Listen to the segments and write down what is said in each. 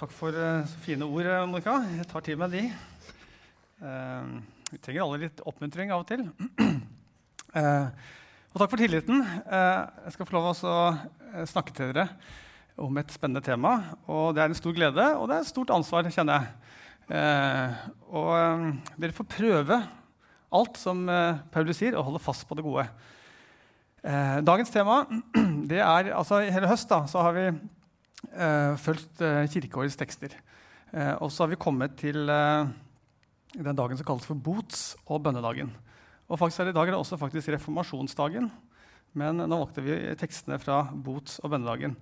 Takk for uh, fine ord, eh, Monica. Jeg tar til meg de. Uh, vi trenger alle litt oppmuntring av og til. uh, og takk for tilliten. jeg skal få lov til å snakke til dere om et spennende tema. Og det er en stor glede, og det er et stort ansvar, kjenner jeg. og dere får prøve alt som Paulus sier, og holde fast på det gode. dagens tema det er altså Hele høst da, så har vi eh, fulgt eh, kirkeårets tekster. Eh, og så har vi kommet til den dagen som kalles for bots- og bønnedagen. Og faktisk er I dag er det også faktisk reformasjonsdagen, men nå valgte vi tekstene fra bots- og bønnedagen.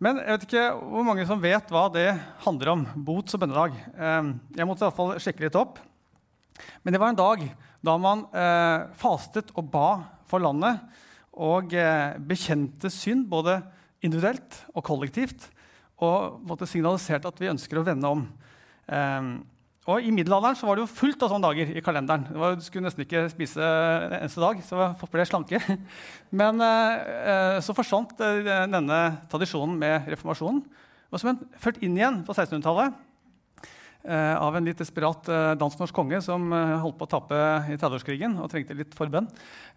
Men jeg vet ikke hvor mange som vet hva det handler om. bots- og bønnedag. Jeg måtte i hvert fall sjekke litt opp. Men det var en dag da man fastet og ba for landet og bekjente synd, både individuelt og kollektivt, og måtte signalisert at vi ønsker å vende om. Um, og I middelalderen så var det jo fullt av sånne dager i kalenderen. Var, du skulle nesten ikke spise en eneste dag, så folk ble slanke. Men uh, så forsvant uh, denne tradisjonen med reformasjonen. Og som en ført inn igjen på 1600-tallet uh, av en litt desperat dansk-norsk konge som holdt på å tape i 30-årskrigen og trengte litt forbønn.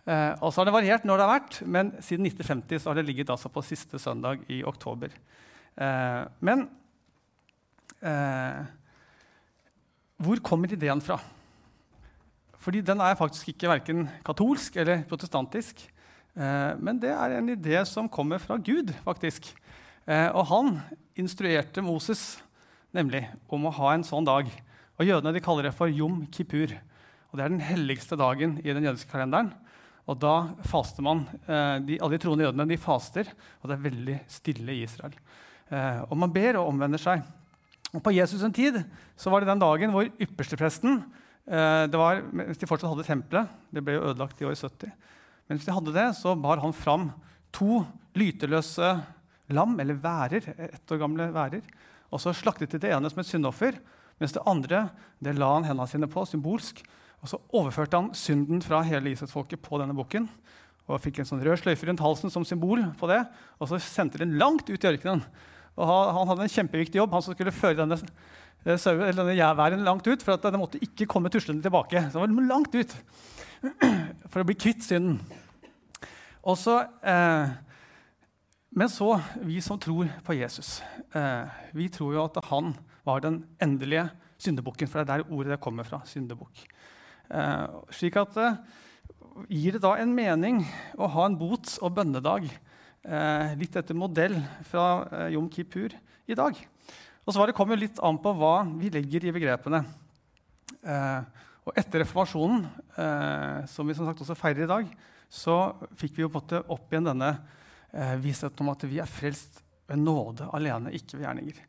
Eh, og så har det variert når det har vært, men siden 1950 så har det ligget altså på siste søndag i oktober. Eh, men eh, hvor kommer ideen fra? Fordi den er faktisk ikke verken katolsk eller protestantisk. Eh, men det er en idé som kommer fra Gud, faktisk. Eh, og han instruerte Moses nemlig om å ha en sånn dag. Og Jødene de kaller det for Jom kippur. Og Det er den helligste dagen i den jødiske kalenderen. Og da faster man. Eh, de, alle de troende jødene de faster, og det er veldig stille i Israel. Eh, og man ber og omvender seg. Og På Jesus' en tid så var det den dagen hvor ypperstepresten eh, det var, Mens de fortsatt hadde tempelet Det ble jo ødelagt i år 70. Men hvis de hadde det, så bar han fram to lyteløse lam, eller værer, ett år gamle værer. Og så slaktet de det ene som et syndoffer, mens det andre det la han hendene sine på, symbolsk. Og Så overførte han synden fra hele Israelsfolket på denne bukken. Og fikk en sånn rød sløyfe rundt halsen som symbol på det. Og så sendte den langt ut i ørkenen. Og han hadde en kjempeviktig jobb, han som skulle føre denne, eh, denne jærværen langt ut. For at den måtte ikke komme tuslende tilbake. Så den var langt ut for å bli kvitt synden. Og så, eh, men så, vi som tror på Jesus, eh, vi tror jo at han var den endelige syndebukken. For det er der ordet det kommer fra. syndebukk. Eh, slik at eh, gir det da en mening å ha en bots- og bønnedag litt etter modell fra Jom Kippur i dag. Og Svaret kommer litt an på hva vi legger i begrepene. Og etter reformasjonen, som vi som sagt også feirer i dag, så fikk vi jo på en måte opp igjen denne eh, vissheten om at vi er frelst ved nåde alene, ikke ved gjerninger.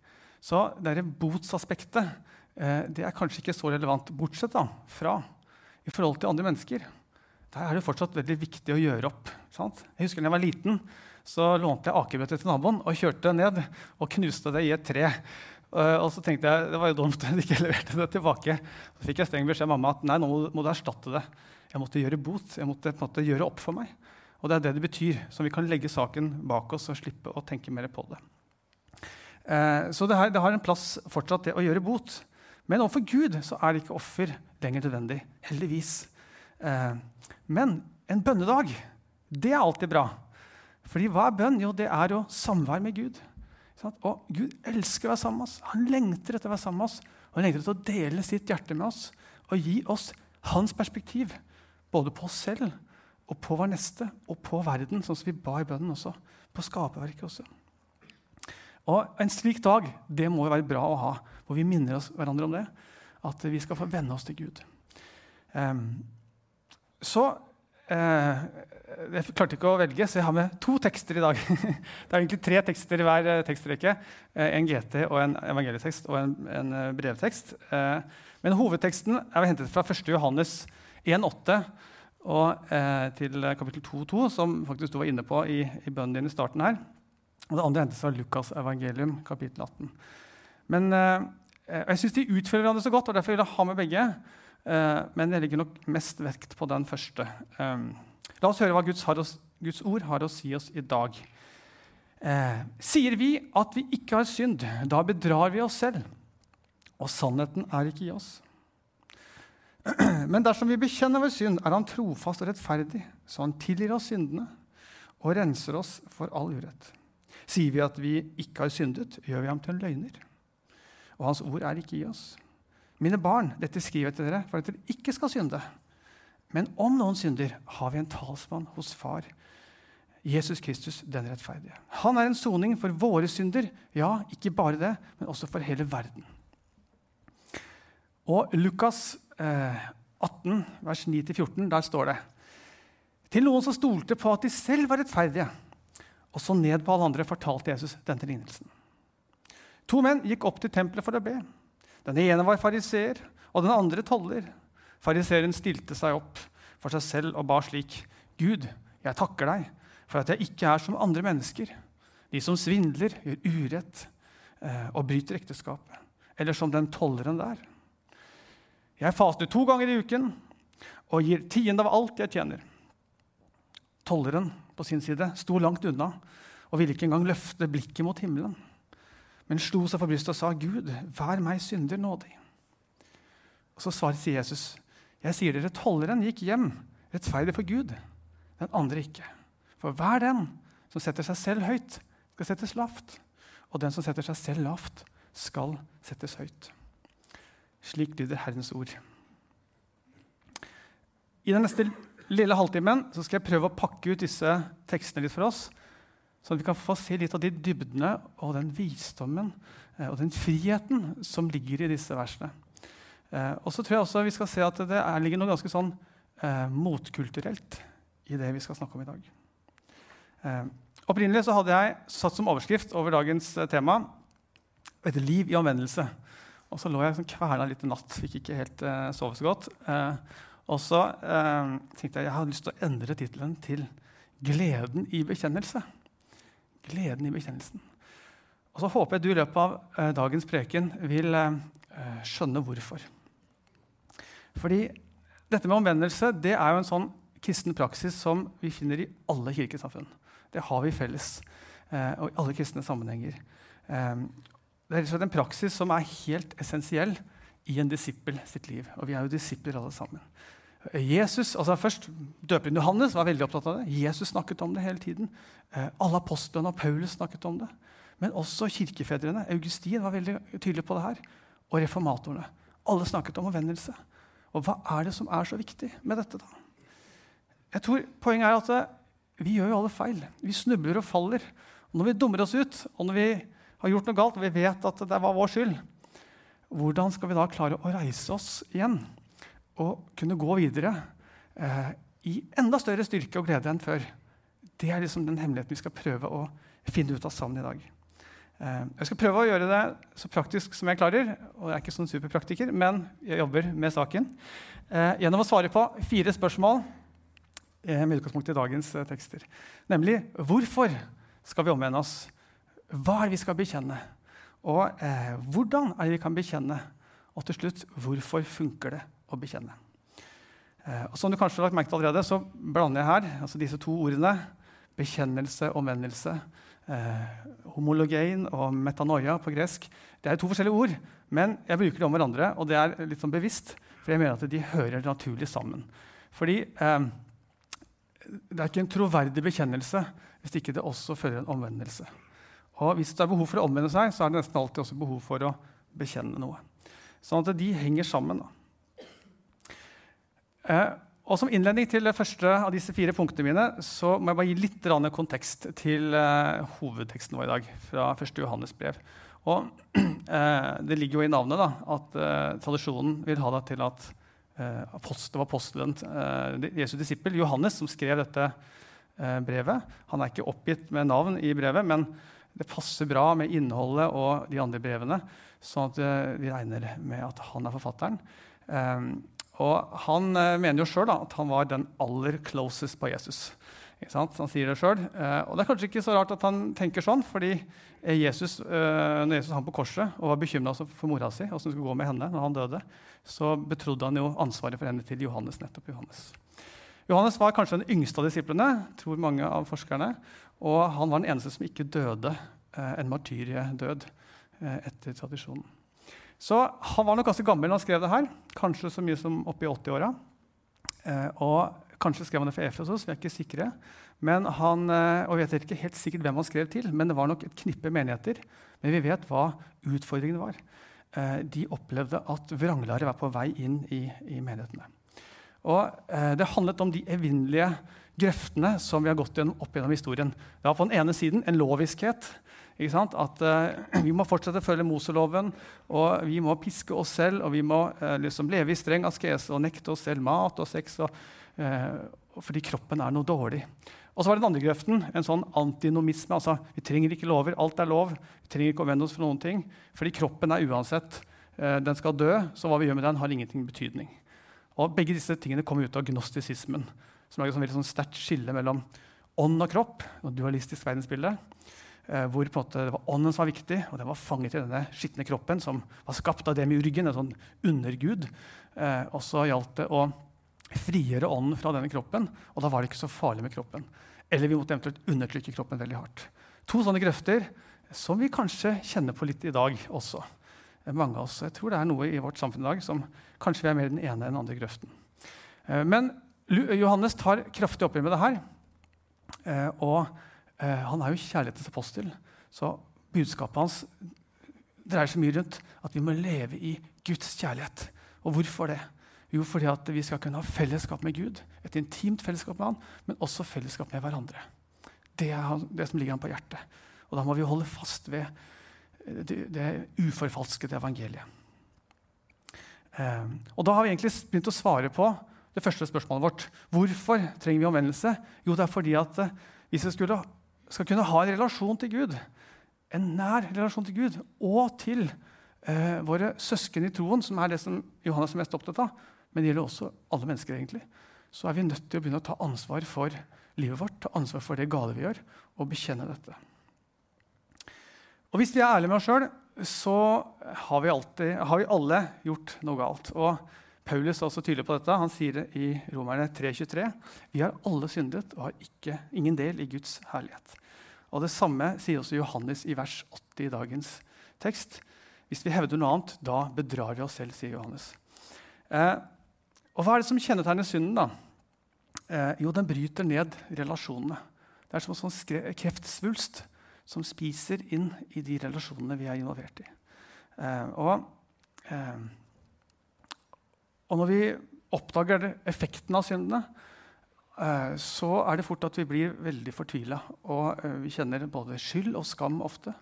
Så dette botsaspektet det er kanskje ikke så relevant, bortsett da, fra i forhold til andre mennesker, der er det fortsatt veldig viktig å gjøre opp. Sant? Jeg husker da jeg var liten, så lånte jeg akebøtter til naboen og kjørte ned og knuste det i et tre. Uh, og så tenkte jeg det var jo dumt at jeg ikke leverte det tilbake. Så fikk jeg streng beskjed av mamma at nei, nå må du erstatte det. Jeg måtte gjøre bot. Jeg måtte måte gjøre opp for meg. Og det er det det betyr. Så vi kan legge saken bak oss og slippe å tenke mer på det. Eh, så det, her, det, har en plass fortsatt, det å gjøre bot. Men overfor Gud så er det ikke offer lenger nødvendig. Heldigvis. Eh, men en bønnedag, det er alltid bra. Fordi hva er bønn? Jo, det er å samvær med Gud. Og Gud elsker å være sammen med oss. Han lengter etter å være sammen med oss. Og han lengter etter å dele sitt hjerte med oss og gi oss hans perspektiv. Både på oss selv og på vår neste og på verden, sånn som vi ba i bønnen også. På skaperverket også. Og En slik dag det må jo være bra å ha, hvor vi minner oss hverandre om det. At vi skal få venne oss til Gud. Um, så uh, Jeg klarte ikke å velge, så jeg har med to tekster i dag. det er egentlig tre tekster i hver uh, tekstrekke. Uh, en GT, og en evangelietekst og en, en brevtekst. men hovedteksten er hentet fra 1. Johannes 1,8 og til kapittel 2,2, som faktisk du var inne på i, i bønnen din i starten her. Og det andre hentes fra Lukas evangelium, kapittel 18. Men eh, Jeg syns de utfører hverandre så godt, og derfor vil jeg ha med begge. Eh, men jeg legger nok mest vekt på den første. Eh, la oss høre hva Guds, oss, Guds, ord har å si oss i dag. Eh, sier vi at vi ikke har synd, da bedrar vi oss selv, og sannheten er ikke i oss. Men dersom vi bekjenner vår synd, er han trofast og rettferdig, så han tilgir oss syndene og renser oss for all urett. Sier vi at vi ikke har syndet, gjør vi ham til en løgner. Og hans ord er ikke i oss. Mine barn, dette skriver jeg til dere for at dere ikke skal synde. Men om noen synder, har vi en talsmann hos Far, Jesus Kristus, den rettferdige. Han er en soning for våre synder, ja, ikke bare det, men også for hele verden. Og Lukas 18, vers 9-14, der står det Til noen som stolte på at de selv var rettferdige, og så ned på alle andre, fortalte Jesus denne lignelsen. To menn gikk opp til tempelet for å be. Den ene var fariseer, og den andre toller. Fariseeren stilte seg opp for seg selv og ba slik.: Gud, jeg takker deg for at jeg ikke er som andre mennesker, de som svindler, gjør urett eh, og bryter ekteskapet, eller som den tolleren der. Jeg faster to ganger i uken og gir tiende av alt jeg tjener. Tolleren på sin side sto langt unna og ville ikke engang løfte blikket mot himmelen, men slo seg for brystet og sa, 'Gud, vær meg synder nådig.' Og Så svarer Jesus, 'Jeg sier dere, tolleren gikk hjem rettferdig for Gud, den andre ikke.' For hver den som setter seg selv høyt, skal settes lavt, og den som setter seg selv lavt, skal settes høyt. Slik lyder Herrens ord. I den neste lille halvtimen skal jeg prøve å pakke ut disse tekstene litt for oss, så vi kan få se litt av de dybdene og den visdommen eh, og den friheten som ligger i disse versene. Eh, og så tror jeg også vi skal se at det ligger noe ganske sånn eh, motkulturelt i det vi skal snakke om i dag. Eh, opprinnelig så hadde jeg satt som overskrift over dagens tema 'Et liv i omvendelse'. Og så lå jeg sånn kverna litt i natt, fikk ikke helt uh, sove så godt. Uh, og så uh, tenkte jeg jeg hadde lyst til å endre tittelen til 'Gleden i bekjennelse'. Gleden i bekjennelsen. Og så håper jeg du i løpet av dagens preken vil skjønne hvorfor. Fordi dette med omvendelse det er jo en sånn kristen praksis som vi finner i alle kirkesamfunn. Det har vi felles og i alle kristne sammenhenger. Det er en praksis som er helt essensiell i en disippel sitt liv. Og vi er jo disipler alle sammen. Jesus, altså først Døperen Johannes var veldig opptatt av det. Jesus snakket om det hele tiden. Eh, alle apostlene og Paulus snakket om det. Men også kirkefedrene. Augustin var veldig tydelig på det her. Og reformatorene. Alle snakket om omvendelse. Og hva er det som er så viktig med dette? da? Jeg tror Poenget er at vi gjør jo alle feil. Vi snubler og faller. Og når vi dummer oss ut, og når vi har gjort noe galt, og vi vet at det var vår skyld, hvordan skal vi da klare å reise oss igjen og kunne gå videre eh, i enda større styrke og glede enn før? Det er liksom den hemmeligheten vi skal prøve å finne ut av sammen i dag. Eh, jeg skal prøve å gjøre det så praktisk som jeg klarer. og Jeg er ikke sånn superpraktiker, men jeg jobber med saken. Eh, gjennom å svare på fire spørsmål eh, med utgangspunkt i dagens eh, tekster. Nemlig hvorfor skal vi omvende oss? Hva er det vi skal bekjenne? Og eh, hvordan er det vi kan bekjenne? Og til slutt, hvorfor funker det å bekjenne? Eh, og som du kanskje har lagt merke til allerede, så blander jeg her altså disse to ordene. Bekjennelse og omvendelse. Eh, homologein og metanoia på gresk. Det er to forskjellige ord, men jeg bruker dem om hverandre. Og det er litt sånn bevisst, for jeg mener at de hører naturlig sammen. Fordi eh, det er ikke en troverdig bekjennelse hvis ikke det også fører en omvendelse. Og hvis det er behov for å omvende seg, så er det nesten alltid også behov for å bekjenne noe. Sånn at de henger sammen. Eh, og Som innledning til det første av disse fire punktene mine så må jeg bare gi litt kontekst til eh, hovedteksten vår i dag, fra 1. Johannes brev. Og, eh, det ligger jo i navnet da, at eh, tradisjonen vil ha det til at eh, det var apostelen, eh, Jesu disippel Johannes, som skrev dette brevet. Han er ikke oppgitt med navn i brevet, men det passer bra med innholdet og de andre brevene, sånn at eh, vi regner med at han er forfatteren. Um, og han uh, mener jo sjøl at han var den aller closest på Jesus. Han sier det sjøl. Uh, og det er kanskje ikke så rart at han tenker sånn, fordi Jesus, når Jesus hang på korset og var bekymra for mora si, åssen det skulle gå med henne når han døde, så betrodde han jo ansvaret for henne til Johannes. nettopp Johannes. Johannes var kanskje den yngste av disiplene, tror mange av forskerne. Og han var den eneste som ikke døde eh, en martyrdød eh, etter tradisjonen. Så han var nok ganske gammel da han skrev det her. Kanskje så mye som oppi 80-åra. Eh, og kanskje skrev han det for Efesos, vi er ikke sikre. Men han, og vi vet ikke helt sikkert hvem han skrev til, men det var nok et knippe menigheter. Men vi vet hva utfordringene var. De opplevde at vranglare var på vei inn i, i menighetene. Og eh, Det handlet om de evinnelige grøftene som vi har gått gjennom opp gjennom historien. Det var på den ene siden en loviskhet. At uh, Vi må fortsette å følge Moseloven, og vi må piske oss selv. Og vi må uh, liksom leve i streng askese og nekte oss selv mat og sex og, uh, fordi kroppen er noe dårlig. Og så var det den andre grøften, en sånn antinomisme. altså Vi trenger ikke lover, alt er lov. Vi trenger ikke å vende oss for noen ting, fordi kroppen er uansett. Den skal dø, så hva vi gjør med den, har ingenting betydning. Og Begge disse tingene kommer ut av gnostisismen som er et sånn sterkt skille mellom ånd og kropp. og dualistisk verdensbilde, eh, hvor det var ånden som var viktig, og den var fanget i denne skitne kroppen, som var skapt av demiurgen, en sånn undergud. Eh, og så gjaldt det å frigjøre ånden fra denne kroppen, og da var det ikke så farlig med kroppen. Eller vi måtte eventuelt undertrykke kroppen veldig hardt. To sånne grøfter som vi kanskje kjenner på litt i dag også. Eh, mange av oss. Jeg tror det er noe i vårt samfunn i dag som kanskje vi er mer den ene enn den andre grøften. Eh, men Johannes tar kraftig oppgjør med det her. Eh, og eh, han er jo kjærlighetens apostel, så budskapet hans dreier seg mye rundt at vi må leve i Guds kjærlighet. Og hvorfor det? Jo, fordi at vi skal kunne ha fellesskap med Gud, et intimt fellesskap med han, men også fellesskap med hverandre. Det er det som ligger ham på hjertet. Og da må vi holde fast ved det, det uforfalskede evangeliet. Eh, og da har vi egentlig begynt å svare på det første spørsmålet vårt. Hvorfor trenger vi omvendelse? Jo, det er fordi at eh, hvis vi skulle, skal kunne ha en relasjon til Gud, en nær relasjon til Gud og til eh, våre søsken i troen, som er det som Johannes er mest opptatt av, men det gjelder også alle mennesker, egentlig, så er vi nødt til å begynne å ta ansvar for livet vårt, ta ansvar for det gale vi gjør, og bekjenne dette. Og Hvis vi er ærlige med oss sjøl, så har vi, alltid, har vi alle gjort noe galt. Og Paulus er også tydelig på dette. Han sier det i Romerne 3,23. Vi har alle syndet og har ikke, ingen del i Guds herlighet. Og Det samme sier også Johannes i vers 80 i dagens tekst. Hvis vi hevder noe annet, da bedrar vi oss selv, sier Johannes. Eh, og Hva er det som kjennetegner synden? da? Eh, jo, den bryter ned relasjonene. Det er som en sånn kreftsvulst som spiser inn i de relasjonene vi er involvert i. Eh, og... Eh, og når vi oppdager effekten av syndene, eh, så er det fort at vi blir veldig fortvila. Og eh, vi kjenner både skyld og skam ofte.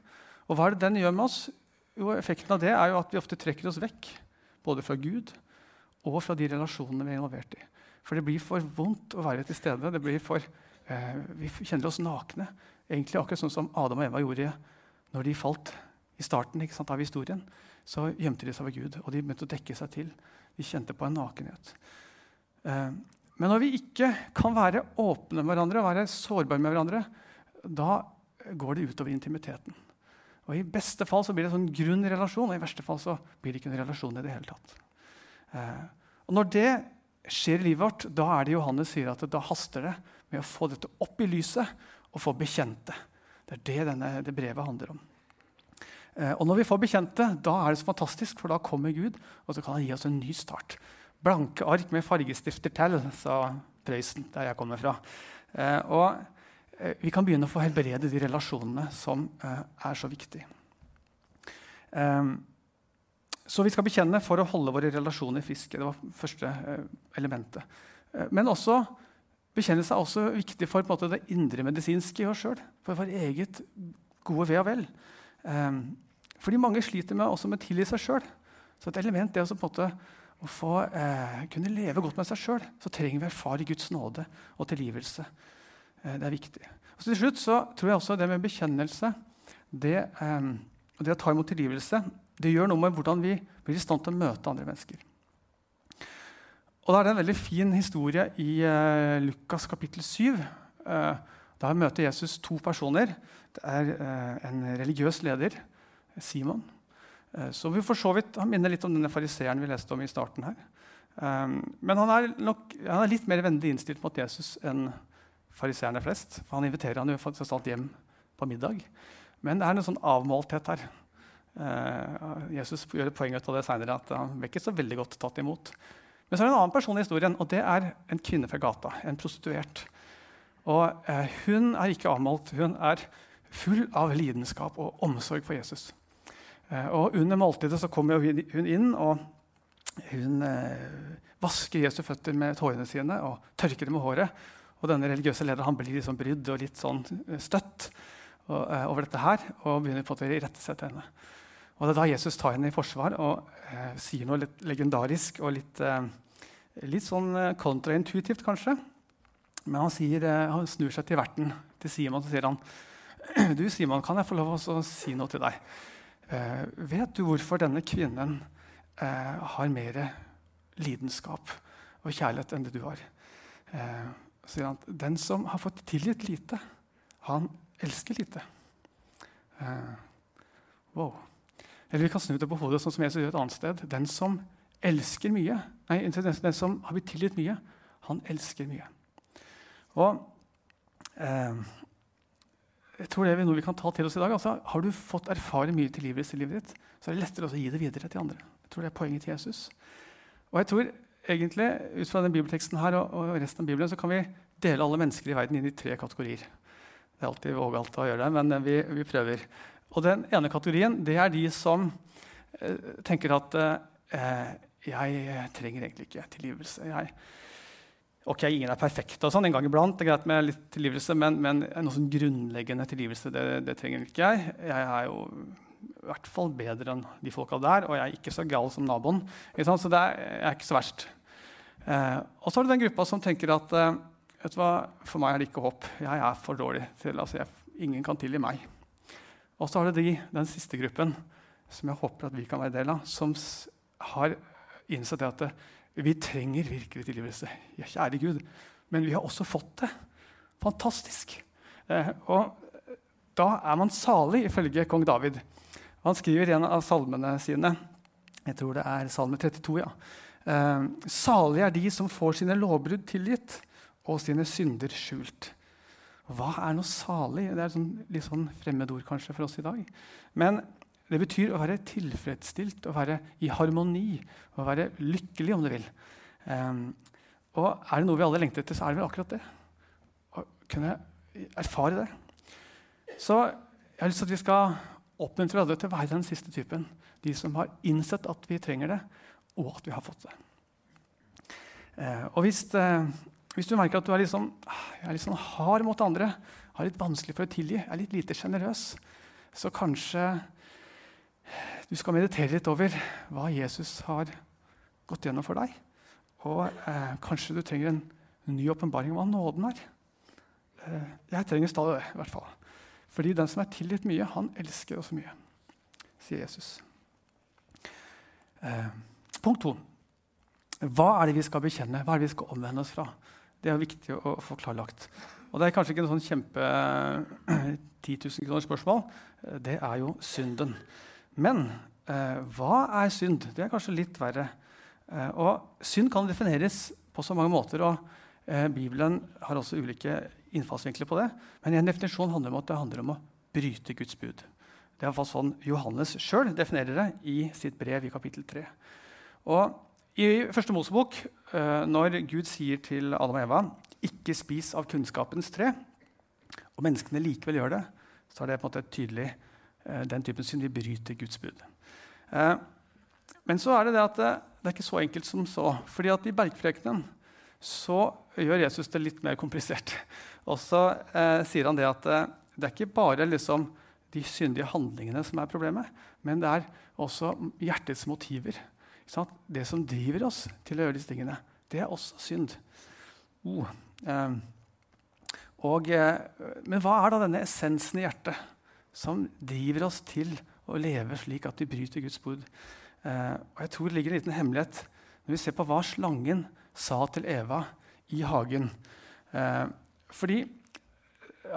Og hva er det den gjør med oss? Jo, Effekten av det er jo at vi ofte trekker oss vekk. Både fra Gud og fra de relasjonene vi er involvert i. For det blir for vondt å være til stede. For, eh, vi kjenner oss nakne. Egentlig akkurat sånn som Adam og Eva gjorde når de falt i starten sant, av historien. Så gjemte de seg ved Gud, og de begynte å dekke seg til. De kjente på en nakenhet. Eh, men når vi ikke kan være åpne med hverandre og være sårbare med hverandre, da går det utover intimiteten. Og I beste fall så blir det en sånn grunn relasjon, og i verste fall så blir det ikke en relasjon i det hele tatt. Eh, og Når det skjer i livet vårt, da er det Johannes sier at da haster det med å få dette opp i lyset og få bekjente. det. Er det denne, det brevet handler om. Eh, og når vi får bekjente, da er det så fantastisk, for da kommer Gud, og så kan han gi oss en ny start. Blanke ark med fargestifter til, sa Prøysen, der jeg kommer fra. Eh, og eh, vi kan begynne å få helbrede de relasjonene som er så viktige. Så vi skal bekjenne for å holde våre relasjoner friske. Det var første elementet. Men også bekjennelse er også viktig for måte, det indre medisinske i oss sjøl. For vår eget gode ve og vel. Um, fordi mange sliter med, også med å tilgi seg sjøl. Så et element er også måte å få, eh, kunne leve godt med seg sjøl. Så trenger vi å erfare Guds nåde og tilgivelse. Eh, det er viktig. Og til slutt så tror jeg også det med bekjennelse det, eh, det å ta imot tilgivelse det gjør noe med hvordan vi blir i stand til å møte andre mennesker. Og Da er det en veldig fin historie i uh, Lukas kapittel 7. Uh, der møter Jesus to personer. Det er uh, en religiøs leder Simon. Eh, som vi for så vidt, Han minner litt om denne fariseeren vi leste om i starten. her. Um, men han er, nok, han er, litt mer vennlig innstilt mot Jesus enn fariseerne flest. For han inviterer han jo faktisk alt hjem på middag. Men det er en sånn avmålthet her. Eh, Jesus gjør et poeng ut av det seinere, at han ble ikke så veldig godt tatt imot. Men så er det en annen person i historien, og det er en kvinne fra gata. En prostituert. Og eh, hun er ikke avmålt. Hun er full av lidenskap og omsorg for Jesus. Eh, og Under måltidet så kommer hun inn, og hun eh, vasker Jesu føtter med tårene sine og tørker dem med håret. Og denne religiøse lederen han blir liksom brydd og litt sånn eh, støtt og, uh, over dette her og begynner på å irettesette henne. Og Det er da Jesus tar henne i forsvar og eh, sier noe litt legendarisk og litt, eh, litt sånn kontraintuitivt, kanskje. Men han, sier, han, snur seg til verten, til Simon, og sier han, du Simon, kan jeg få lov å si noe til deg? vet du hvorfor denne kvinnen har mer lidenskap og kjærlighet enn det du har? sier han den som har fått tilgitt lite, han elsker lite. Wow. Eller vi kan snu det på hodet, sånn som Jesus gjør et annet sted. Den som elsker mye, nei, den, som har blitt tilgitt mye, han elsker mye. Og eh, jeg tror det er noe vi kan ta til oss i dag. Altså, har du fått erfare mye tilgivelse i livet ditt, så er det lettere å gi det videre til andre. Jeg tror det er poenget til Jesus. Og jeg tror egentlig, ut fra den bibelteksten her og, og, resten av Bibelen, så kan vi dele alle mennesker i verden inn i tre kategorier. Det er alltid vågalt å gjøre det, men vi, vi, prøver. Og Den ene kategorien det er de som eh, tenker at eh, jeg trenger egentlig ikke tilgivelse. Jeg, ok, Ingen er perfekte, og sånn, en gang iblant, det er greit med litt tilgivelse, men, men noe sånn grunnleggende tilgivelse det, det trenger ikke jeg. Jeg er jo i hvert fall bedre enn de folka der, og jeg er ikke så gal som naboen. Så det er, er ikke så verst. Eh, og så er det den gruppa som tenker at eh, vet du hva, for meg er det ikke håp. Jeg er for dårlig. til, altså jeg, Ingen kan tilgi meg. Og så har du de, den siste gruppen som jeg håper at vi kan være del av, som har innsett at eh, vi trenger virkelig tilgivelse. Ja, kjære Gud. Men vi har også fått det. Fantastisk. Eh, og da er man salig, ifølge kong David. Han skriver i en av salmene sine, jeg tror det er salme 32, ja. Eh, salig er de som får sine lovbrudd tilgitt og sine synder skjult. Hva er noe salig? Det er sånn, litt sånn fremmedord kanskje for oss i dag. Men det betyr å være tilfredsstilt, å være i harmoni, å være lykkelig, om du vil. Um, og er det noe vi alle lengter etter, så er det vel akkurat det. Å kunne erfare det. Så jeg har lyst til at vi skal oppmuntre alle til å være den siste typen. De som har innsett at vi trenger det, og at vi har fått det. Uh, og hvis, eh, hvis, du merker at du er litt, sånn, er litt sånn hard mot andre, har litt vanskelig for å tilgi, er litt lite sjenerøs, så kanskje du skal meditere litt over hva Jesus har gått gjennom for deg. Og eh, kanskje du trenger en ny åpenbaring om hva nåden er. Eh, jeg trenger stadig det. i hvert fall. Fordi den som er tilgitt mye, han elsker oss mye, sier Jesus. Eh, punkt to. Hva er det vi skal bekjenne? Hva er det vi skal omvende oss fra? Det er viktig å få klarlagt. Og Det er kanskje ikke en sånn kjempe 10 000 kroner spørsmål. Det er jo synden. Men eh, hva er synd? Det er kanskje litt verre. Eh, og Synd kan defineres på så mange måter. og eh, Bibelen har også ulike innfallsvinkler på det. Men en definisjon handler om at det handler om å bryte Guds bud. Det er iallfall sånn Johannes sjøl definerer det i sitt brev i kapittel 3. Og I første Mosebok, eh, når Gud sier til Adam og Eva ikke spis av kunnskapens tre, og menneskene likevel gjør det, så er det på en måte tydelig eh, den typen synd vi bryter Guds bud. Eh, men så er det det at det, er ikke så enkelt som så. fordi at i bergprekenen så gjør Jesus det litt mer komplisert. Og så eh, sier han det at det er ikke bare liksom, de syndige handlingene som er problemet, men det er også hjertets motiver. Det som driver oss til å gjøre disse tingene, det er også synd. Oh, eh, og, men hva er da denne essensen i hjertet som driver oss til å leve slik at vi bryter Guds bud? Eh, og jeg tror det ligger en liten hemmelighet når vi ser på hva slangen sa til Eva i hagen. Eh, fordi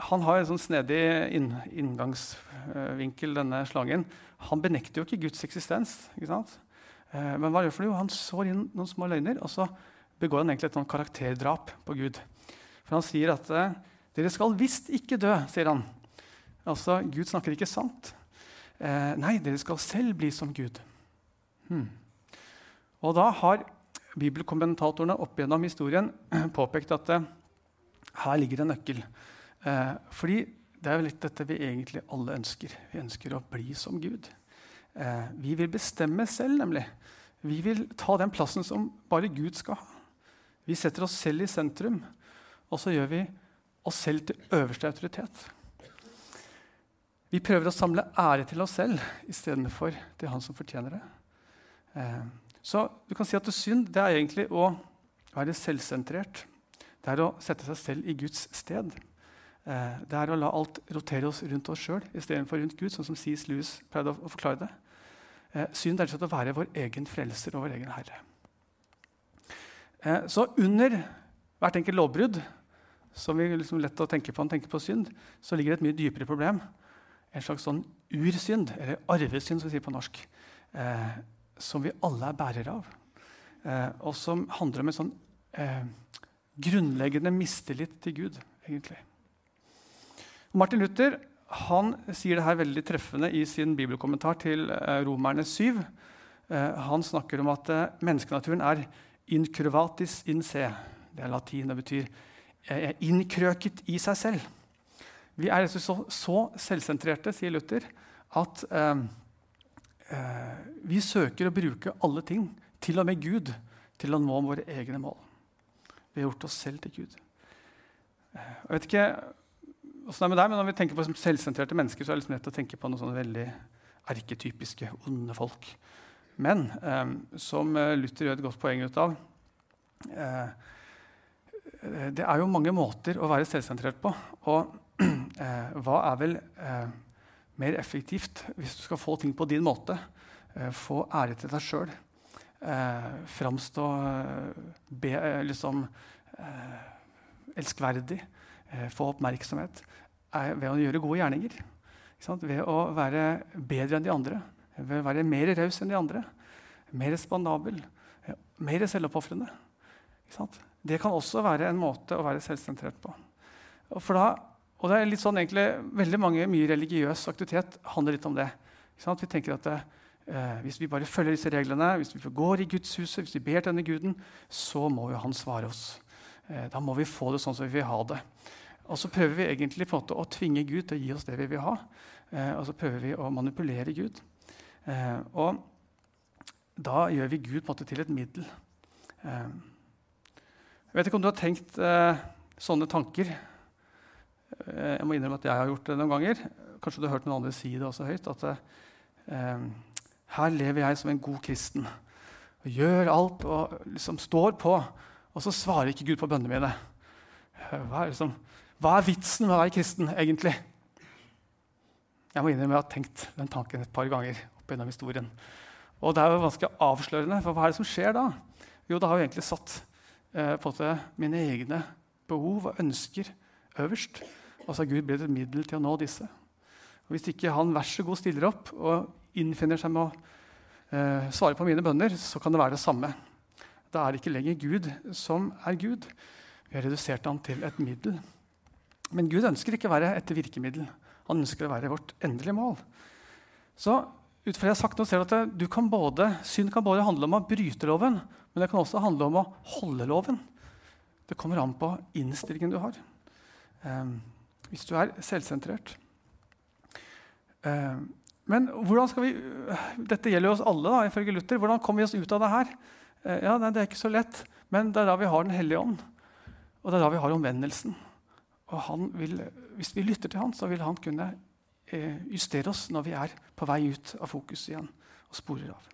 han har en sånn snedig inn, inngangsvinkel, denne slangen. Han benekter jo ikke Guds eksistens. Ikke sant? Eh, men hva gjør for det? han sår inn noen små løgner, og så begår han egentlig et karakterdrap på Gud. For han sier at eh, dere skal visst ikke dø, sier han. Altså, Gud snakker ikke sant. Eh, nei, dere skal selv bli som Gud. Hmm. Og da har bibelkommentatorene opp gjennom historien påpekt at eh, her ligger en nøkkel. Eh, fordi det er jo litt dette vi egentlig alle ønsker. Vi ønsker å bli som Gud. Eh, vi vil bestemme selv, nemlig. Vi vil ta den plassen som bare Gud skal ha. Vi setter oss selv i sentrum, og så gjør vi oss selv til øverste autoritet. Vi prøver å samle ære til oss selv istedenfor til han som fortjener det. Eh, så du kan si at synd det er egentlig å være selvsentrert. Det er å sette seg selv i Guds sted. Eh, det er å la alt rotere oss rundt oss sjøl istedenfor rundt Gud, sånn som C.S. Lewis pleide å forklare det. Eh, synd er å være vår egen frelser og vår egen herre. Eh, så under hvert enkelt lovbrudd som vi liksom lett å tenke på når tenker på synd, så ligger det et mye dypere problem. En slags sånn ursynd, eller arvesynd, som vi sier på norsk, eh, som vi alle er bærere av. Eh, og som handler om en sånn eh, grunnleggende mistillit til Gud, egentlig. Martin Luther han sier det her veldig treffende i sin bibelkommentar til eh, Romerne 7. Eh, han snakker om at eh, menneskenaturen er incurvatis in se. Det er latin. Det betyr innkrøket i seg selv. Vi er så, så selvsentrerte, sier Luther, at vi søker å bruke alle ting, til og med Gud, til å nå våre egne mål. Vi har gjort oss selv til Gud. Jeg vet ikke Åssen det med deg, men Når vi tenker på selvsentrerte mennesker, så er det liksom lett å tenke på noen sånne veldig erketypiske, onde folk. Men eh, som eh, Luther gjør et godt poeng ut av eh, Det er jo mange måter å være selvsentrert på. Og eh, hva er vel eh, mer effektivt hvis du skal få ting på din måte? Eh, få ære til deg sjøl. framstå liksom, elskverdig Eh, få oppmerksomhet er ved å gjøre gode gjerninger. Ved å være bedre enn de andre, ved å være mer raus enn de andre. Mer spandabel, mer selvoppofrende. Det kan også være en måte å være selvsentrert på. Og, da, og det er litt sånn egentlig, Veldig mange, mye religiøs aktivitet handler litt om det. Vi tenker at det, eh, Hvis vi bare følger disse reglene, hvis vi går i gudshuset, hvis vi ber til denne guden, så må jo han svare oss. Eh, da må vi få det sånn som vi vil ha det. Og så prøver vi egentlig på en måte å tvinge Gud til å gi oss det vi vil ha. Eh, og så prøver vi å manipulere Gud. Eh, og da gjør vi Gud på en måte til et middel. Eh, jeg vet ikke om du har tenkt sånne tanker. Jeg må innrømme at jeg har gjort det noen ganger. Kanskje du har hørt noen andre si det også høyt. at her lever jeg som en god kristen og gjør alt og liksom står på. Og så svarer ikke Gud på bønnene mine. Hva er, det liksom, hva er vitsen med å være kristen, egentlig? Jeg må innrømme jeg har tenkt den tanken et par ganger. opp gjennom historien. Og det er jo ganske avslørende, for hva er det som skjer da? Jo, da har jeg egentlig satt eh, på det, mine egne behov og ønsker øverst. Og så har Gud blitt et middel til å nå disse. Og Hvis ikke han vær så god stiller opp og innfinner seg med å eh, svare på mine bønner, så kan det være det samme. Da er det ikke lenger Gud som er Gud. Vi har redusert ham til et middel. Men Gud ønsker ikke å være et virkemiddel. Han ønsker å være vårt endelige mål. Så ut fra jeg har sagt nå, ser du at du kan både, Synd kan både handle om å bryte loven, men det kan også handle om å holde loven. Det kommer an på innstillingen du har. Um, hvis du er selvsentrert. Um, men hvordan skal vi, dette gjelder jo oss alle, da, ifølge Luther. Hvordan kommer vi oss ut av det her? Eh, ja, nei, Det er ikke så lett, men det er da vi har Den hellige ånd. Og det er da vi har omvendelsen. Og vil, hvis vi lytter til han, så vil han kunne eh, justere oss når vi er på vei ut av fokus igjen og sporer av.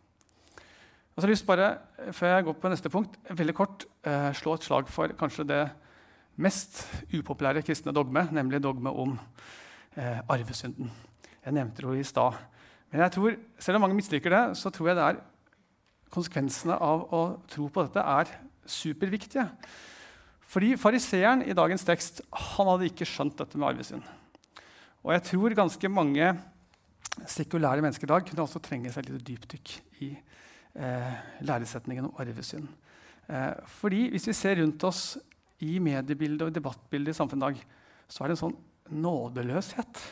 Og så har jeg lyst bare, Før jeg går på neste punkt, veldig kort eh, slå et slag for kanskje det mest upopulære kristne dogme, nemlig dogme om eh, arvesynden. Jeg nevnte det i stad. Men jeg tror, selv om mange misliker det, så tror jeg det er konsekvensene av å tro på dette er superviktige. Fordi Fariseeren i dagens tekst han hadde ikke skjønt dette med arvesynd. Og jeg tror ganske mange sekulære mennesker i dag kunne også trenge seg et lite dypdykk i eh, læresetningen om arvesynd. Eh, fordi hvis vi ser rundt oss i mediebildet og debattbildet i samfunnet i dag så er det en sånn nådeløshet.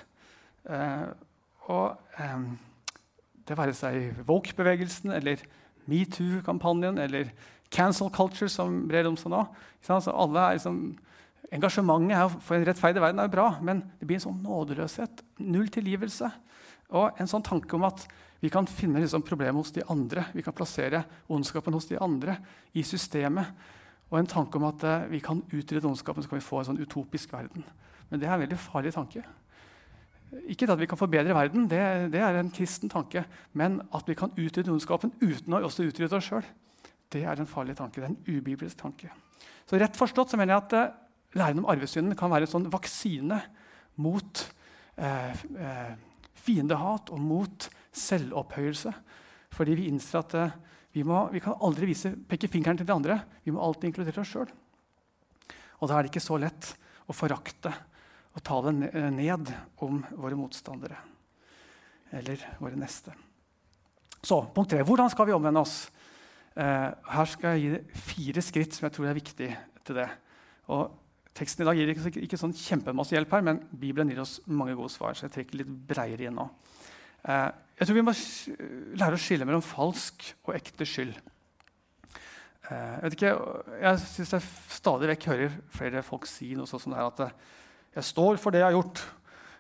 Eh, og eh, det være seg Woke-bevegelsen eller metoo-kampanjen eller cancel culture, som brer om seg nå. Er liksom, Engasjementet for en rettferdig verden er jo bra, men det blir en sånn nådeløshet. Null tilgivelse. Og en sånn tanke om at vi kan finne liksom problemet hos de andre. Vi kan plassere ondskapen hos de andre i systemet. Og en tanke om at uh, vi kan utrydde ondskapen, så kan vi få en sånn utopisk verden. Men det er en veldig farlig tanke. Ikke at vi kan forbedre verden, det, det, er en kristen tanke. Men at vi kan utrydde ondskapen uten å også utrydde oss sjøl, det er en farlig tanke. Det er en ubibelsk tanke. Så rett forstått så mener jeg at uh, læren om arvesynden kan være en sånn vaksine mot eh, eh, fiendehat og mot selvopphøyelse. Fordi vi innser at vi, må, vi, kan aldri vise, peke fingeren til de andre. Vi må alltid inkludere oss sjøl. Og da er det ikke så lett å forakte og ta det ned om våre motstandere eller våre neste. Så, Punkt tre. Hvordan skal vi omvende oss? Eh, her skal jeg gi fire skritt som jeg tror er viktig til det. Og Teksten i dag gir ikke, ikke sånn kjempemasse hjelp, her, men Bibelen gir oss mange gode svar. så jeg trekker litt breiere inn nå. Eh, jeg tror vi må lære å skille mellom falsk og ekte skyld. Eh, jeg vet ikke, jeg syns jeg stadig vekk hører flere folk si noe sånt som det her at jeg står for det jeg har gjort.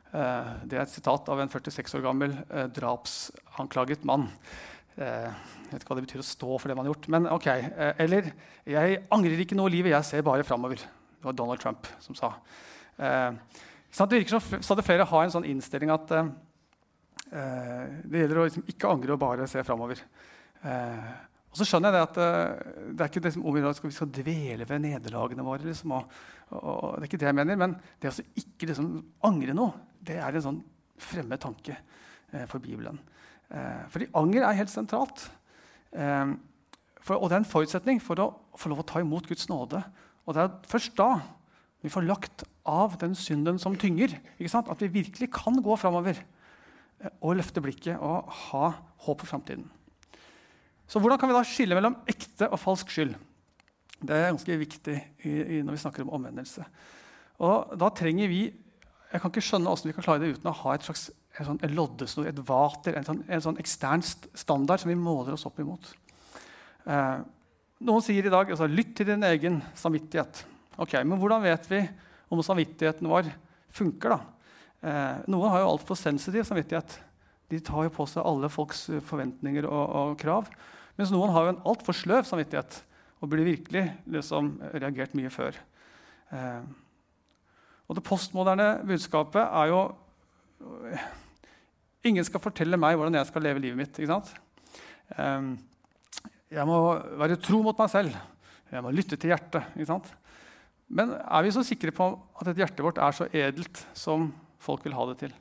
Eh, det er et sitat av en 46 år gammel eh, drapsanklaget mann. Eh, jeg vet ikke hva det betyr å stå for det man har gjort. Men ok. Eller jeg angrer ikke noe i livet, jeg ser bare framover. Det var Donald Trump som sa. Det virker som stadig flere har en sånn innstilling at det gjelder å liksom ikke angre og bare se framover. Og så skjønner jeg det at det er ikke det som om vi skal dvele ved nederlagene våre. Liksom, og, og, det er ikke det jeg mener, Men det å ikke liksom, angre noe, det er en sånn fremmed tanke for Bibelen. Uh, fordi anger er helt sentralt. For, og det er en forutsetning for å få lov å ta imot Guds nåde. Og det er først da vi får lagt av den synden som tynger, at vi virkelig kan gå framover og løfte blikket og ha håp for framtiden. Så hvordan kan vi da skille mellom ekte og falsk skyld? Det er ganske viktig i, i, når vi snakker om omvendelse. Og da trenger vi Jeg kan ikke skjønne hvordan vi kan klare det uten å ha et slags en sånn loddesnor, et vater, en sånn, en sånn ekstern standard som vi måler oss opp imot. Eh, noen sier i dag altså, 'lytt til din egen samvittighet'. Ok, Men hvordan vet vi om samvittigheten vår funker? da? Eh, noen har jo altfor sensitiv samvittighet. De tar jo på seg alle folks forventninger og, og krav. Mens noen har jo en altfor sløv samvittighet og burde virkelig liksom, reagert mye før. Eh, og det postmoderne budskapet er jo Ingen skal fortelle meg hvordan jeg skal leve livet mitt. ikke sant? Eh, jeg må være tro mot meg selv. Jeg må lytte til hjertet. ikke sant? Men er vi så sikre på at et hjertet vårt er så edelt som folk vil ha det til?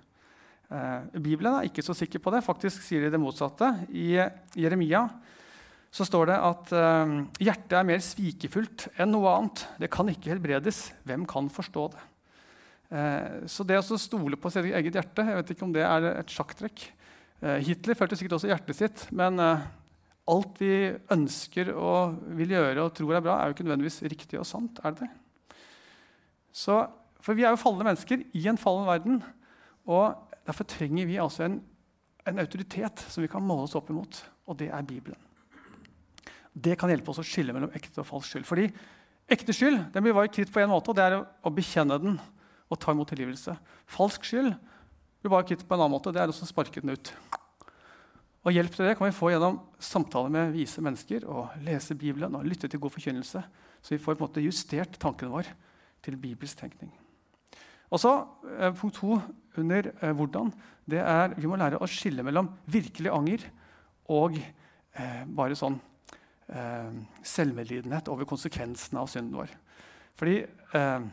Eh, Bibelen er ikke så sikker på det. Faktisk sier de det motsatte. I Jeremia så står det at uh, hjertet er mer svikefullt enn noe annet. Det kan ikke helbredes. Hvem kan forstå det? Uh, så det å stole på sitt eget hjerte jeg vet ikke om det er et sjakktrekk. Uh, Hitler følte sikkert også hjertet sitt, men alt vi ønsker og vil gjøre og tror er bra, er jo ikke nødvendigvis riktig og sant. er det det? Så, for vi er jo falne mennesker i en fallen verden. Og derfor trenger vi altså en, en autoritet som vi kan måle oss opp imot, og det er Bibelen. Det kan hjelpe oss å skille mellom ekte og falsk skyld. Fordi ekte skyld den blir bare kvitt på én måte, og det er å bekjenne den og ta imot tilgivelse. Falsk skyld blir bare kvitt på en annen måte, det er å sparke den ut. Og Hjelp til det kan vi få gjennom samtaler med vise mennesker og lese Bibelen og lytte til god forkynnelse, så vi får på en måte justert tanken vår til bibelsk tenkning. Og så, eh, Punkt to under eh, hvordan det er vi må lære å skille mellom virkelig anger og eh, bare sånn eh, selvmedlidenhet over konsekvensene av synden vår. Fordi eh,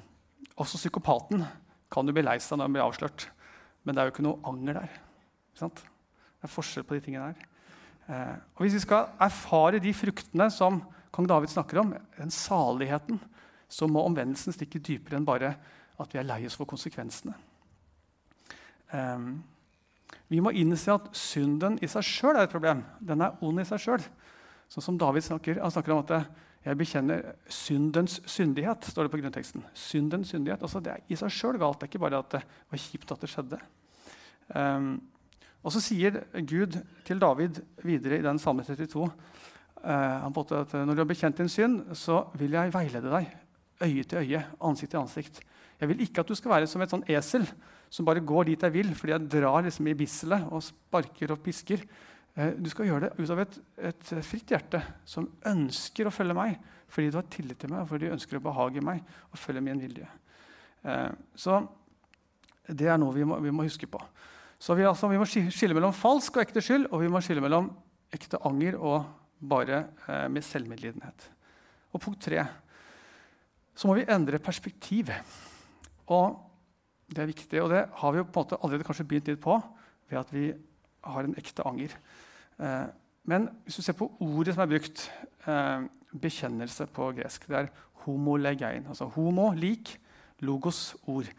også psykopaten kan jo bli lei seg når han blir avslørt. Men det er jo ikke noe anger der. Det er forskjell på de tingene der. Eh, og Hvis vi skal erfare de fruktene som kong David snakker om, den saligheten, så må omvendelsen stikke dypere enn bare at vi er lei oss for konsekvensene. Eh, vi må innse at synden i seg sjøl er et problem. Den er ond i seg sjøl. Sånn som David snakker, han snakker om at Jeg bekjenner syndens syndighet, står det på grunnteksten. Syndens syndighet. Altså, det er i seg sjøl galt. Det er ikke bare at det var kjipt at det skjedde. Um, og så sier Gud til David videre i den salme 32 uh, at når du har bekjent din synd, så vil jeg veilede deg øye til øye, ansikt til ansikt. Jeg vil ikke at du skal være som et sånn esel som bare går dit jeg vil fordi jeg drar liksom i bisselet og sparker og pisker. Eh, du skal gjøre det ut av et, et, fritt hjerte som ønsker å følge meg fordi du har tillit til meg fordi du ønsker å behage meg og følge min vilje. Eh, så det er noe vi må, vi må huske på. Så vi, altså, vi, må skille mellom falsk og ekte skyld, og vi må skille mellom ekte anger og bare eh, med selvmedlidenhet. Og punkt tre så må vi endre perspektiv. Og det er viktig, og det har vi jo på en måte allerede kanskje begynt litt på ved at vi har en ekte anger. Eh, men hvis du ser på ordet som er brukt, eh, bekjennelse på gresk, det er homolegein. Altså homo, lik, logos, ord.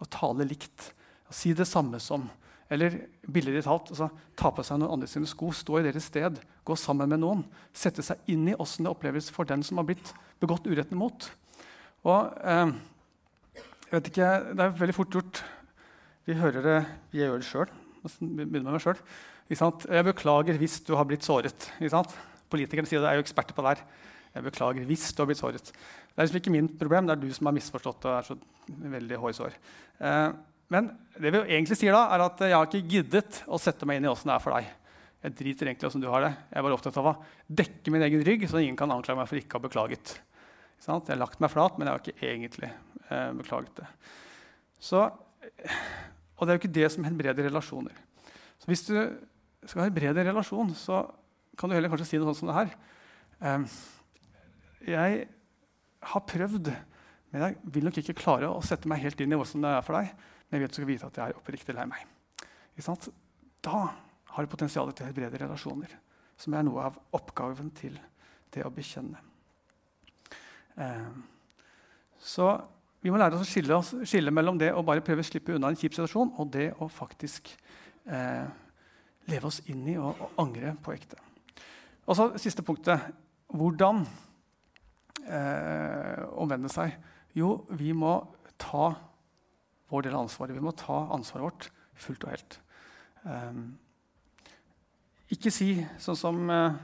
Å tale likt. Å si det samme som. Eller billigere talt, altså, ta på seg noen andre sine sko, stå i deres sted, gå sammen med noen. Sette seg inn i åssen det oppleves for den som har blitt begått uretten mot. Og eh, jeg vet ikke, Det er veldig fort gjort. Vi hører det, vi gjør det sjøl. Begynner med meg selv. Jeg beklager hvis du har blitt såret. Politikerne sier det, er jo eksperter på det her. Jeg beklager hvis du har blitt såret. Det er liksom ikke min problem, det er du som har misforstått. og er så veldig hårsår. Eh, men det vi egentlig sier da, er at jeg har ikke giddet å sette meg inn i åssen det er for deg. Jeg driter egentlig åssen du har det. Jeg bare opptatt av å dekke min egen rygg, så ingen kan anklage meg for ikke å ha beklaget. Jeg har lagt meg flat, men jeg har ikke egentlig eh, beklaget det. Så, og det er jo ikke det som helbreder relasjoner. Så hvis du skal helbrede en relasjon, så kan du heller kanskje si noe sånt som det her. Eh, jeg har prøvd, men jeg vil nok ikke klare å sette meg helt inn i hvordan det er for deg. Men jeg vet du skal vite at jeg er oppriktig lei meg. Da har du potensial til å helbrede relasjoner, som er noe av oppgaven til det å bekjenne. Eh, så vi må lære oss å skille, oss, skille, mellom det å bare prøve å slippe unna en kjip situasjon, og det å faktisk eh, leve oss inn i og, og, angre på ekte. Og så siste punktet. Hvordan eh, omvende seg? Jo, vi må ta vår del av ansvaret. Vi må ta ansvaret vårt fullt og helt. Eh, ikke si sånn som eh,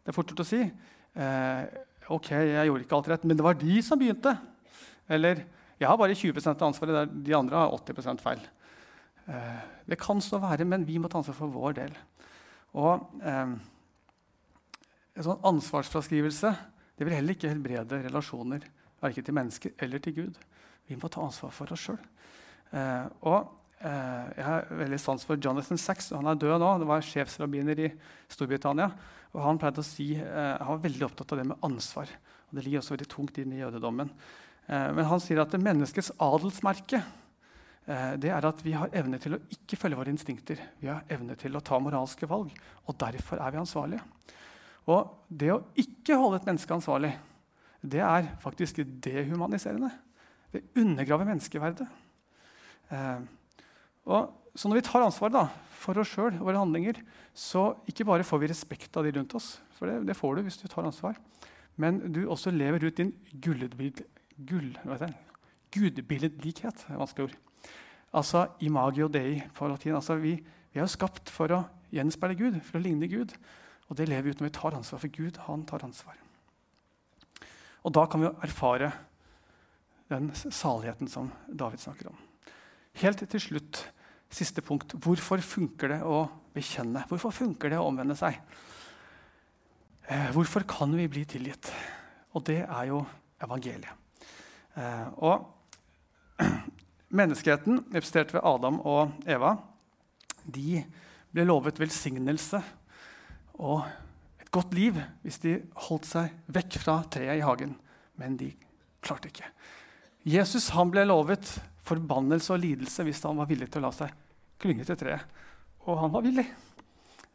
det er fort gjort å si. Eh, Ok, jeg gjorde ikke alt rett, men det var de som begynte. Eller jeg har bare 20% av ansvaret, de andre har 80 feil. Eh, det kan så være, men vi må ta ansvar for vår del. Og eh, En sånn ansvarsfraskrivelse det vil heller ikke helbrede relasjoner, verken til mennesker eller til Gud. Vi må ta ansvar for oss sjøl. Eh, eh, jeg har veldig sans for Jonathan Sachs. Han er død nå. Det var sjefsrabbiner i Storbritannia. Og han pleide å si, eh, han var veldig opptatt av det med ansvar. og Det ligger også veldig tungt inn i jødedommen. Eh, men han sier at det menneskets adelsmerke eh, det er at vi har evne til å ikke følge våre instinkter. Vi har evne til å ta moralske valg, og derfor er vi ansvarlige. Og det å ikke holde et menneske ansvarlig, det er faktisk dehumaniserende. Det undergraver menneskeverdet. Eh, og så når vi tar ansvaret da, for oss sjøl og våre handlinger, så ikke bare får vi respekt av de rundt oss, for det, det får du hvis du tar ansvar, men du også lever ut din gullbild, gull, gudbilledlikhet. vanskelig ord. Altså imagio dei på latin. Altså, vi, vi er jo skapt for å gjenspeile Gud, for å ligne Gud. Og det lever vi ut når vi tar ansvar for Gud. Han tar ansvar. Og da kan vi jo erfare den saligheten som David snakker om. Helt til slutt Siste punkt. Hvorfor funker det å bekjenne? Hvorfor funker det å omvende seg? Eh, hvorfor kan vi bli tilgitt? Og det er jo evangeliet. Eh, og menneskeheten, representert ved Adam og Eva, de ble lovet velsignelse og et godt liv hvis de holdt seg vekk fra treet i hagen. Men de klarte ikke. Jesus han ble lovet forbannelse og lidelse hvis han var villig til å la seg klynge til treet. Og han var villig.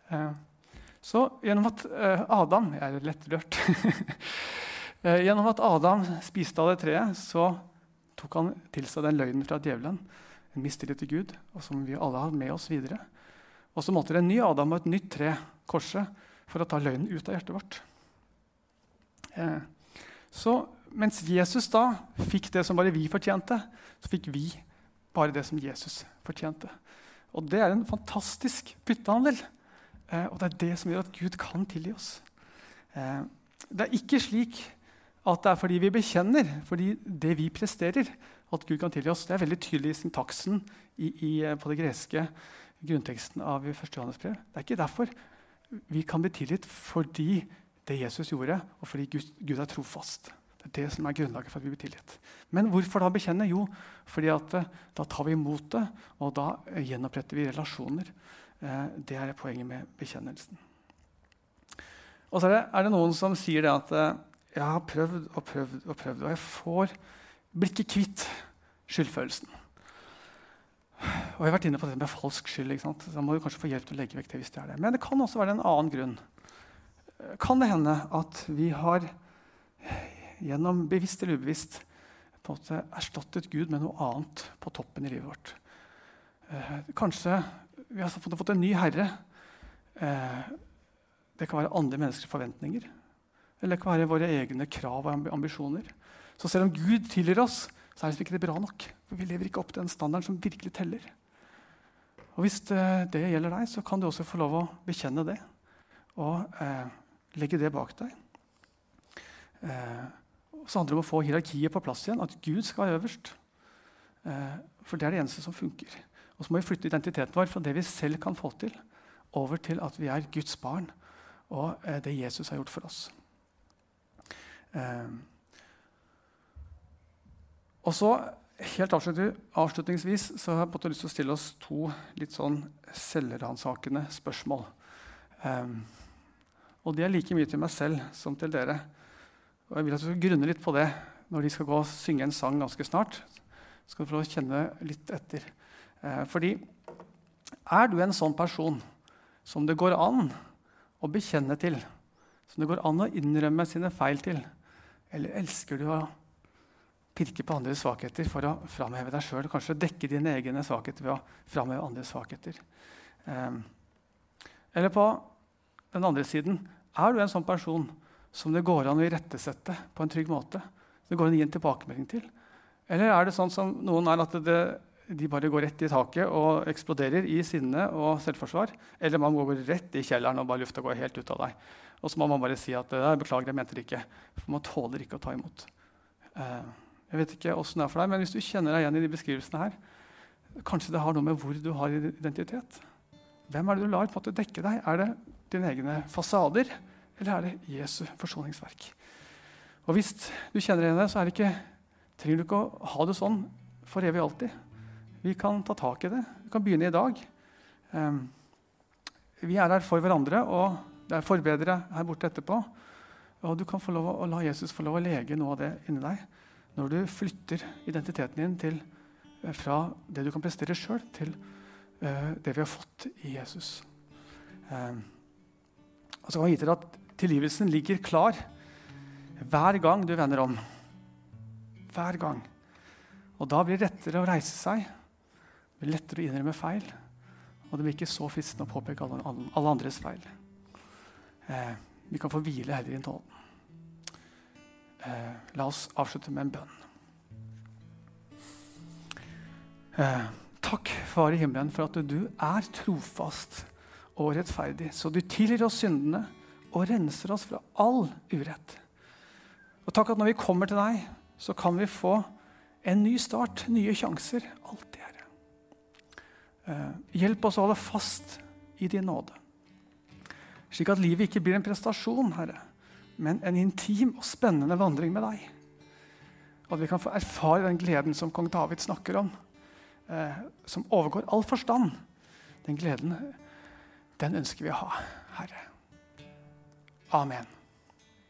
Eh, så gjennom at eh, Adam Jeg er lettrørt. eh, gjennom at Adam spiste av det treet, så tok han til seg den løgnen fra djevelen, en mistillit til Gud, og som vi alle har med oss videre. Og så måtte det en ny Adam og et nytt tre, korset, for å ta løgnen ut av hjertet vårt. Eh, så mens Jesus da fikk det som bare vi fortjente, så fikk vi bare det som Jesus fortjente. Og det er en fantastisk byttehandel. Eh, og det er det som gjør at Gud kan tilgi oss. Det er ikke slik at det er fordi vi bekjenner, fordi det vi presterer, at Gud kan tilgi oss. Det er veldig tydelig i syntaksen i, i, eh, på det greske grunnteksten av 1. Johannes brev. Det er ikke derfor vi kan bli tilgitt fordi det Jesus gjorde, og fordi Gud, Gud er trofast. Det er det som er grunnlaget for at vi blir tilgitt. Men hvorfor da bekjenne? Jo, fordi at eh, da tar vi imot det, og da gjenoppretter vi relasjoner. Eh, det er poenget med bekjennelsen. Og så er det, er det noen som sier det at jeg har prøvd og prøvd og prøvd, og jeg får blir ikke kvitt skyldfølelsen. Og jeg har vært inne på det med falsk skyld. ikke sant? Da må du kanskje få hjelp til å legge vekk det hvis det er det. Men det kan også være en annen grunn. Kan det hende at vi har gjennom bevisst eller ubevisst på en måte erstattet Gud med noe annet på toppen i livet vårt? Eh, kanskje vi har fått en ny herre. Eh, det kan være andre menneskers forventninger. Eller det kan være våre egne krav og ambisjoner. Så selv om Gud tilgir oss, så er det ikke det bra nok. For vi lever ikke opp til den standarden som virkelig teller. Og Hvis det, eh, det gjelder deg, så kan du også få lov å bekjenne det. Og eh, legge det bak deg. Eh, så handler det om å få hierarkiet på plass igjen. At Gud skal være øverst. Eh, for det er det eneste som funker. Og så må vi flytte identiteten vår fra det vi selv kan få til, over til at vi er Guds barn og eh, det Jesus har gjort for oss. Eh, og så, helt Avslutningsvis så har jeg lyst til å stille oss to litt sånn selvransakende spørsmål. Um, og de er like mye til meg selv som til dere. Og jeg vil at du skal grunne litt på det når de skal gå og synge en sang ganske snart. Skal du få kjenne litt etter. Eh, fordi er du en sånn person som det går an å bekjenne til, som det går an å innrømme sine feil til, eller elsker du å pirke på andres svakheter for å framheve deg sjøl. Kanskje dekke dine egne svakheter ved å framheve andres svakheter. Um, eller på den andre siden er du en sånn person som det går an å irettesette på en trygg måte. Det går an å gi en tilbakemelding til. Eller er det sånn som noen er, at det, de bare går rett i taket og eksploderer i sinne og selvforsvar? Eller man går rett i kjelleren og bare lufta går helt ut av deg. Og så må man bare si at 'beklager, jeg mente det ikke'. For man tåler ikke å ta imot. Uh, jeg vet ikke det er for deg, men Hvis du kjenner deg igjen i de beskrivelsene her, kanskje det har noe med hvor du har identitet. Hvem er det du lar på en måte dekke deg? Er det dine egne fasader, eller er det Jesu forsoningsverk? Og Hvis du kjenner deg igjen i det, så det ikke, trenger du ikke å ha det sånn for evig og alltid. Vi kan ta tak i det. Vi kan begynne i dag. Um, vi er her for hverandre, og det er forbedere her borte etterpå. Og du kan få lov å, la Jesus få lov å lege noe av det inni deg når du flytter identiteten din til, eh, fra det du kan prestere sjøl, til uh, det vi har fått i Jesus. Um, og så kan jeg gi til at Tilgivelsen ligger klar hver gang du vender om. Hver gang. Og da blir det lettere å reise seg, det blir lettere å innrømme feil. Og det blir ikke så fristende å påpeke alle, alle andres feil. Eh, vi kan få hvile heller i din tålen. Eh, la oss avslutte med en bønn. Eh, takk, Far i himmelen, for at du er trofast og rettferdig, så du tilgir oss syndene og renser oss fra all urett. Og takk at når vi kommer til deg, så kan vi få en ny start, nye sjanser. Alltid, Herre. Eh, hjelp oss å holde fast i din nåde, slik at livet ikke blir en prestasjon, Herre men en intim og spennende vandring med deg. Og at vi kan få erfare den gleden som kong David snakker om, eh, som overgår all forstand. Den gleden, den ønsker vi å ha, Herre. Amen.